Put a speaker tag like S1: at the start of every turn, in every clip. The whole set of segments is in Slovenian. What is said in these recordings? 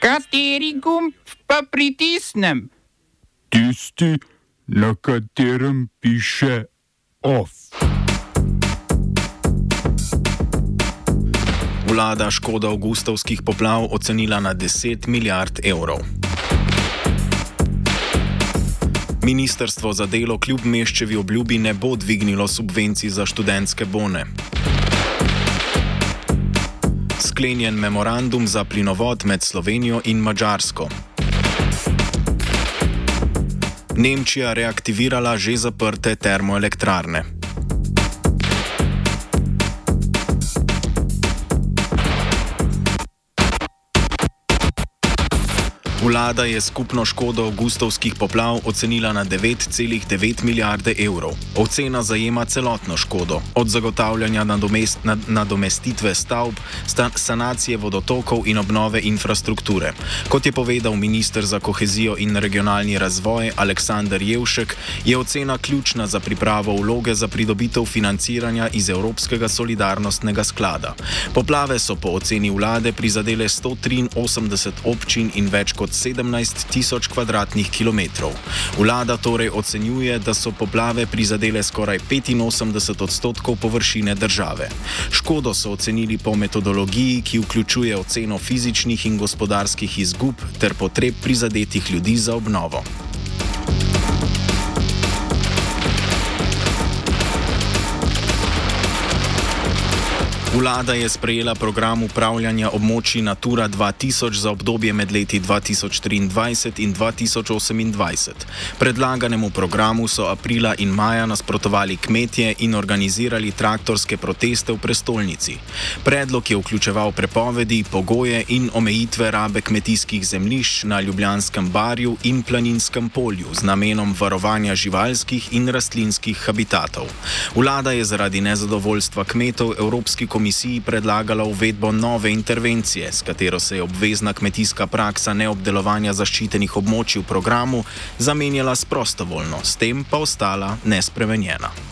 S1: Kateri gumb pa pritisnem?
S2: Tisti, na katerem piše OF.
S3: Vlada škodo avgustovskih poplav ocenila na 10 milijard evrov. Ministrstvo za delo kljub meščevi obljubi ne bo dvignilo subvencij za študentske bone. Sklenjen memorandum za plinovod med Slovenijo in Mačarsko. Nemčija reaktivirala že zaprte termoelektrarne. Vlada je skupno škodo avgustovskih poplav ocenila na 9,9 milijarde evrov. Ocena zajema celotno škodo, od zagotavljanja nadomest, nad, nadomestitve stavb, sanacije vodotokov in obnove infrastrukture. Kot je povedal ministr za kohezijo in regionalni razvoj Aleksandr Jevšek, je ocena ključna za pripravo vloge za pridobitev financiranja iz Evropskega solidarnostnega sklada. Poplave so po oceni vlade prizadele 183 občin in več kot 17 tisoč km2. Vlada torej ocenjuje, da so poplave prizadele skoraj 85 odstotkov površine države. Škodo so ocenili po metodologiji, ki vključuje oceno fizičnih in gospodarskih izgub ter potreb prizadetih ljudi za obnovo. Vlada je sprejela program upravljanja območij Natura 2000 za obdobje med leti 2023 in 2028. Predlaganemu programu so aprila in maja nasprotovali kmetje in organizirali traktorske proteste v prestolnici. Predlog je vključeval prepovedi, pogoje in omejitve rabe kmetijskih zemljišč na Ljubljanskem barju in planinskem polju z namenom varovanja živalskih in rastlinskih habitatov. Vlada je zaradi nezadovoljstva kmetov Evropski komisiji komisiji predlagala uvedbo nove intervencije, s katero se je obvezna kmetijska praksa neobdelovanja zaščitenih območij v programu zamenjala s prostovoljno, s tem pa ostala nespremenjena.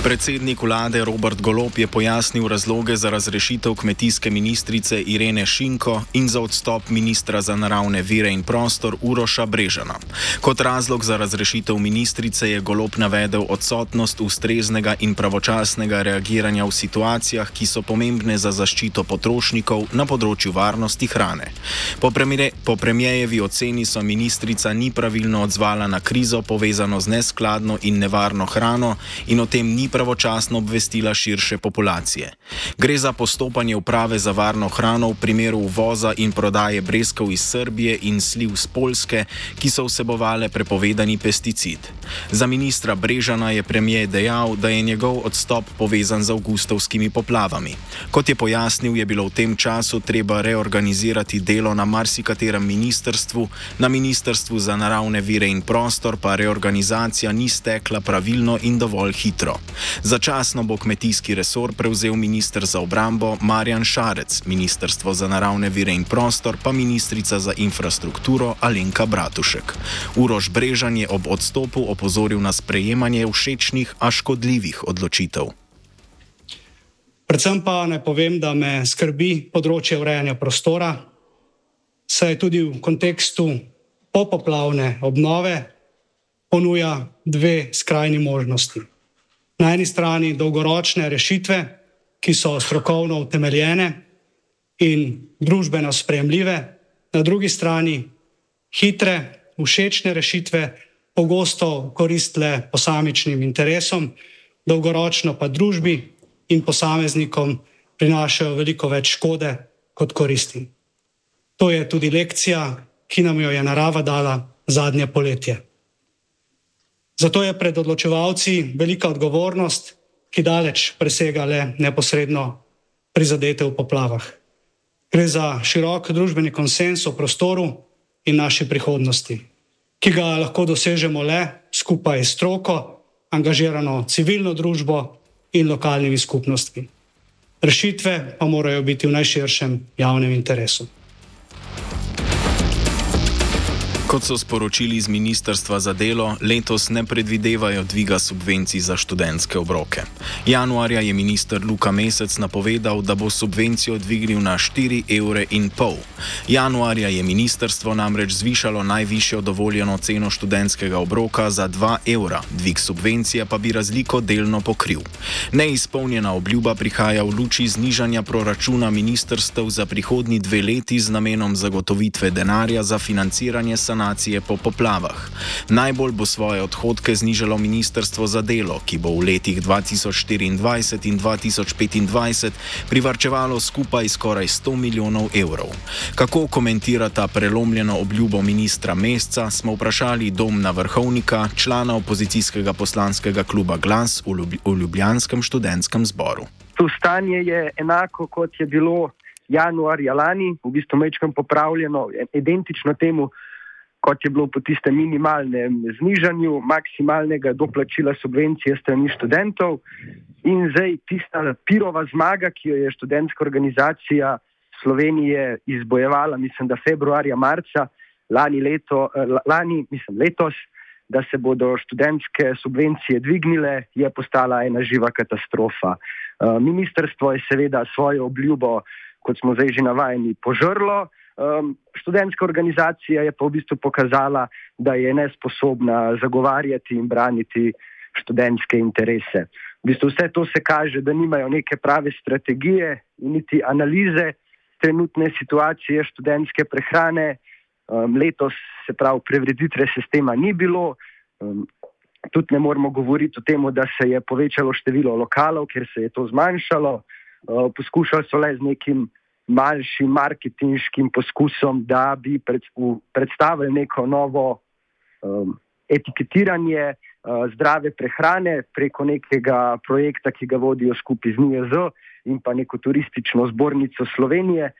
S3: Predsednik vlade Robert Golop je pojasnil razloge za razrešitev kmetijske ministrice Irene Šinko in za odstop ministra za naravne vire in prostor Uroša Brežana. Kot razlog za razrešitev ministrice je Golop navedel odsotnost ustreznega in pravočasnega reagiranja v situacijah, ki so pomembne za zaščito potrošnikov na področju varnosti hrane. Po, premire, po premijevi oceni so ministrica ni pravilno odzvala na krizo povezano z neskladno in nevarno hrano in o tem ni pravočasno obvestila širše populacije. Gre za postopanje uprave za varno hrano v primeru uvoza in prodaje breskov iz Srbije in sliv z Polske, ki so vsebovale prepovedani pesticid. Za ministra Brežana je premijer dejal, da je njegov odstop povezan z avgustovskimi poplavami. Kot je pojasnil, je bilo v tem času treba reorganizirati delo na marsikaterem ministrstvu, na ministrstvu za naravne vire in prostor pa reorganizacija ni stekla pravilno in dovolj hitro. Začasno bo kmetijski resor prevzel ministr za obrambo Marjan Šarec, ministrstvo za naravne vire in prostor pa ministrica za infrastrukturo Alenka Bratušek. Urož Brežan je ob odstopu opozoril na sprejemanje všečnih, a škodljivih odločitev.
S4: Predvsem pa naj povem, da me skrbi področje urejanja prostora, saj tudi v kontekstu popoplavne obnove ponuja dve skrajni možnosti na eni strani dolgoročne rešitve, ki so strokovno utemeljene in družbeno sprejemljive, na drugi strani hitre, všečne rešitve, pogosto koristile posamičnim interesom, dolgoročno pa družbi in posameznikom prinašajo veliko več škode kot koristi. To je tudi lekcija, ki nam jo je narava dala zadnje poletje. Zato je pred odločevalci velika odgovornost, ki daleč presega le neposredno prizadete v poplavah. Gre za širok družbeni konsens o prostoru in naši prihodnosti, ki ga lahko dosežemo le skupaj s stroko, angažirano civilno družbo in lokalnimi skupnostmi. Rešitve pa morajo biti v najširšem javnem interesu.
S3: Kot so sporočili iz Ministrstva za delo, letos ne predvidevajo dviga subvencij za študentske obroke. Januarja je minister Luka Mesec napovedal, da bo subvencijo dvignil na 4,5 evra. Januarja je ministrstvo namreč zvišalo najvišjo dovoljeno ceno študentskega obroka za 2 evra, dvig subvencije pa bi razliko delno pokril. Neizpolnjena obljuba prihaja v luči znižanja proračuna ministrstev za prihodnji dve leti z namenom zagotovitve denarja za financiranje sanacije sanacije po poplavah. Najbolj bo svoje odhodke znižalo Ministrstvo za delo, ki bo v letih 2024 in 2025 privrčevalo skupaj skoraj 100 milijonov evrov. Kako komentira ta prelomljeno obljubo ministra Mesca, smo vprašali domna vrhovnika, člana opozicijskega poslanskega kluba Glas v Ljubljanskem študentskem zboru.
S5: To stanje je enako, kot je bilo januarja lani, v bistvu mečkam popravljeno, identično temu, kot je bilo po tistem minimalnem znižanju maksimalnega doplačila subvencije strani študentov. In zdaj tista pirova zmaga, ki jo je študentska organizacija Slovenije izbojevala, mislim, da februarja, marca lani, leto, lani mislim, letos, da se bodo študentske subvencije dvignile, je postala ena živa katastrofa. Ministrstvo je seveda svojo obljubo, kot smo zdaj že navajeni, požrlo. Um, študentska organizacija je pa v bistvu pokazala, da je nesposobna zagovarjati in braniti študentske interese. V bistvu vse to se kaže, da nimajo neke prave strategije in niti analize trenutne situacije študentske prehrane. Um, letos se pravi, prevreditve sistema ni bilo. Um, tudi ne moremo govoriti o tem, da se je povečalo število lokalov, ker se je to zmanjšalo. Poskušali so le z nekim manjšim marketinškim poskusom, da bi pred, v, predstavili neko novo um, etiketiranje uh, zdrave prehrane preko nekega projekta, ki ga vodijo skupaj z NIJZ in pa neko turistično zbornico Slovenije.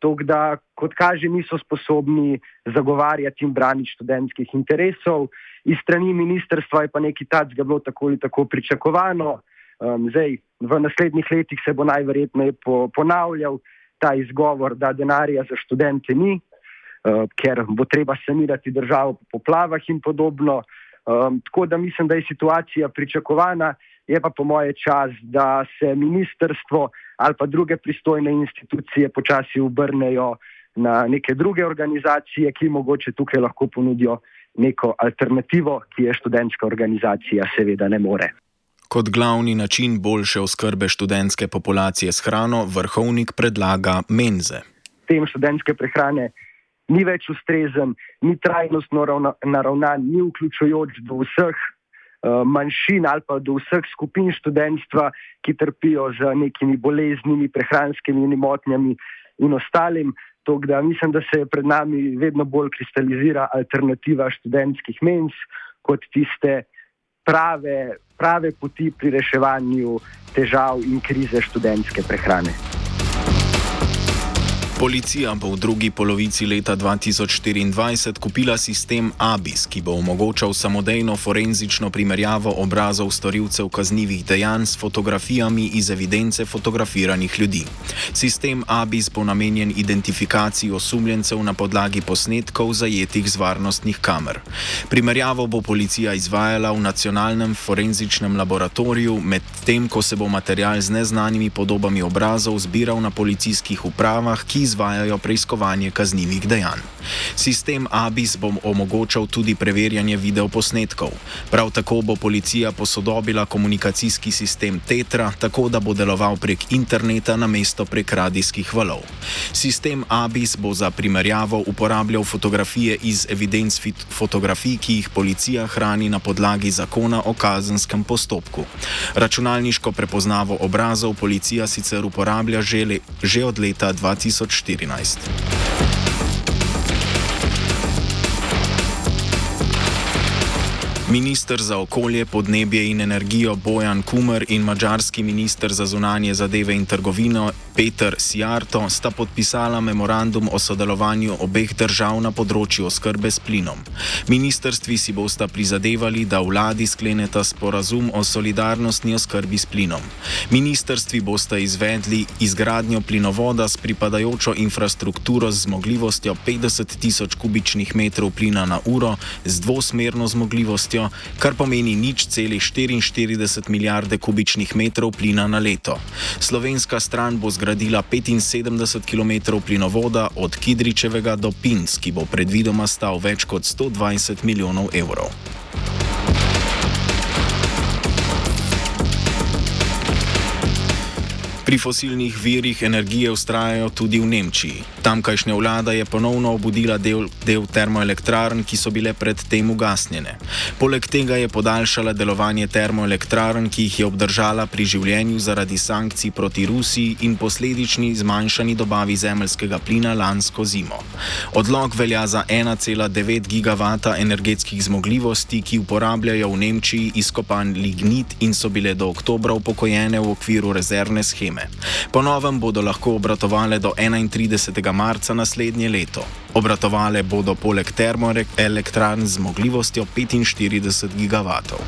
S5: Tok, da, kot kaže, niso sposobni zagovarjati in braniti študentskih interesov. Iz strani ministrstva je pa nekaj takega bilo tako ali tako pričakovano. Um, zdaj, v naslednjih letih se bo najverjetneje po, ponavljal, ta izgovor, da denarja za študente ni, uh, ker bo treba sanirati državo po poplavah in podobno. Um, tako da mislim, da je situacija pričakovana, je pa po moje čas, da se ministrstvo ali pa druge pristojne institucije počasi obrnejo na neke druge organizacije, ki mogoče tukaj lahko ponudijo neko alternativo, ki je študentska organizacija seveda ne more.
S3: Kot glavni način boljše oskrbe študentske populacije s hrano, vrhovnik predlaga menze.
S5: Tem študentske prehrane ni več ustrezen, ni trajnostno naravnan, ni vključujoč do vseh uh, manjšin ali pa do vseh skupin študentstva, ki trpijo z nekimi boleznimi, prehranskimi motnjami in ostalim. Tok, da mislim, da se pred nami vedno bolj kristalizira alternativa študentskih menz kot tiste prave, prave poti pri reševanju težav in krize študentske prehrane.
S3: Policija bo v drugi polovici leta 2024 kupila sistem ABIS, ki bo omogočal samodejno forenzično primerjavo obrazov storilcev kaznjivih dejanj s fotografijami iz evidence fotografiranih ljudi. Sistem ABIS bo namenjen identifikaciji osumljencev na podlagi posnetkov zajetih z varnostnih kamer. Primerjavo bo policija izvajala v nacionalnem forenzičnem laboratoriju, medtem ko se bo material z neznanimi podobami obrazov zbiral na policijskih upravah, izvajajo preiskovanje kaznjivih dejanj. Sistem ABIS bo omogočal tudi preverjanje videoposnetkov. Prav tako bo policija posodobila komunikacijski sistem Tetra, tako da bo deloval prek interneta na mesto prek radijskih valov. Sistem ABIS bo za primerjavo uporabljal fotografije iz evidenc fotografij, ki jih policija hrani na podlagi zakona o kazenskem postopku. Računalniško prepoznavo obrazov policija sicer uporablja že, le, že od leta 2000. 2014. Ministr za okolje, podnebje in energijo Bojan Kumer in mađarski ministr za zunanje zadeve in trgovino Peter Sijarto sta podpisala memorandum o sodelovanju obeh držav na področju oskrbe s plinom. Ministrstvi si bosta prizadevali, da vladi skleneta sporazum o solidarnostni oskrbi s plinom. Ministrstvi bosta izvedli izgradnjo plinovoda s pripadajočo infrastrukturo z zmogljivostjo 50 tisoč kubičnih metrov plina na uro z dvosmerno zmogljivostjo produkcijo, kar pomeni nič celih 44 milijarde kubičnih metrov plina na leto. Slovenska stran bo zgradila 75 km plinovoda od Kidričevega do Pinc, ki bo predvidoma stal več kot 120 milijonov evrov. Pri fosilnih virih energije ustrajajo tudi v Nemčiji. Tamkajšnja vlada je ponovno obudila del, del termoelektrarn, ki so bile predtem ugasnjene. Poleg tega je podaljšala delovanje termoelektrarn, ki jih je obdržala pri življenju zaradi sankcij proti Rusiji in posledični zmanjšani dobavi zemljskega plina lansko zimo. Odlog velja za 1,9 gigavata energetskih zmogljivosti, ki uporabljajo v Nemčiji izkopan lignit in so bile do oktobra upokojene v okviru rezervne scheme scheme. Po novem bodo lahko obratovale do 31. marca naslednje leto. Obratovale bodo poleg termoelektrarn z zmogljivostjo 45 gigavatov.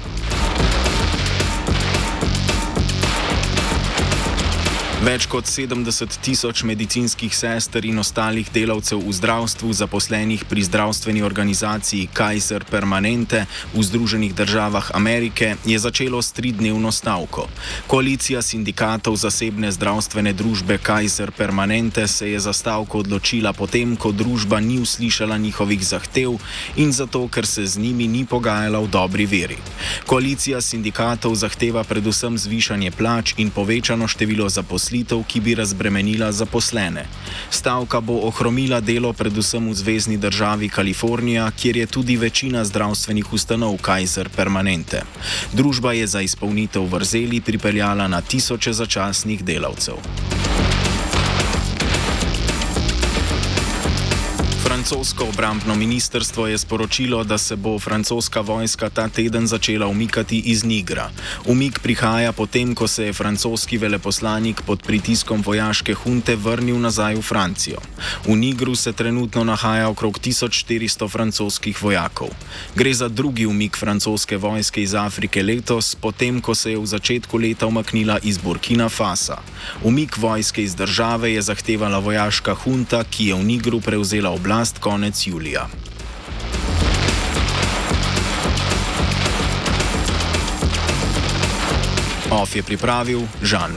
S3: Več kot 70 tisoč medicinskih sester in ostalih delavcev v zdravstvu zaposlenih pri zdravstveni organizaciji Kaiser Permanente v Združenih državah Amerike je začelo s tridnevno stavko. Koalicija sindikatov zasebne zdravstvene družbe Kaiser Permanente se je za stavko odločila potem, ko družba ni uslišala njihovih zahtev in zato, ker se z njimi ni pogajala v dobri veri. Koalicija sindikatov zahteva predvsem zvišanje plač in povečano število zaposlenih zaposlitev, ki bi razbremenila zaposlene. Stavka bo ohromila delo predvsem v zvezdni državi Kalifornija, kjer je tudi večina zdravstvenih ustanov Kaiser Permanente. Družba je za izpolnitev vrzeli pripeljala na tisoče začasnih delavcev. Francosko obrambno ministrstvo je sporočilo, da se bo francoska vojska ta teden začela umikati iz Nigra. Umik prihaja potem, ko se je francoski veleposlanik pod pritiskom vojaške hunte vrnil nazaj v Francijo. V Nigru se trenutno nahaja okrog 1400 francoskih vojakov. Gre za drugi umik francoske vojske iz Afrike letos, potem, ko se je v začetku leta umaknila iz Burkina Fasa. Umik vojske iz države je zahtevala vojaška hunta, ki je v Nigru prevzela oblast oblast konec julija. OF je pripravil Žan.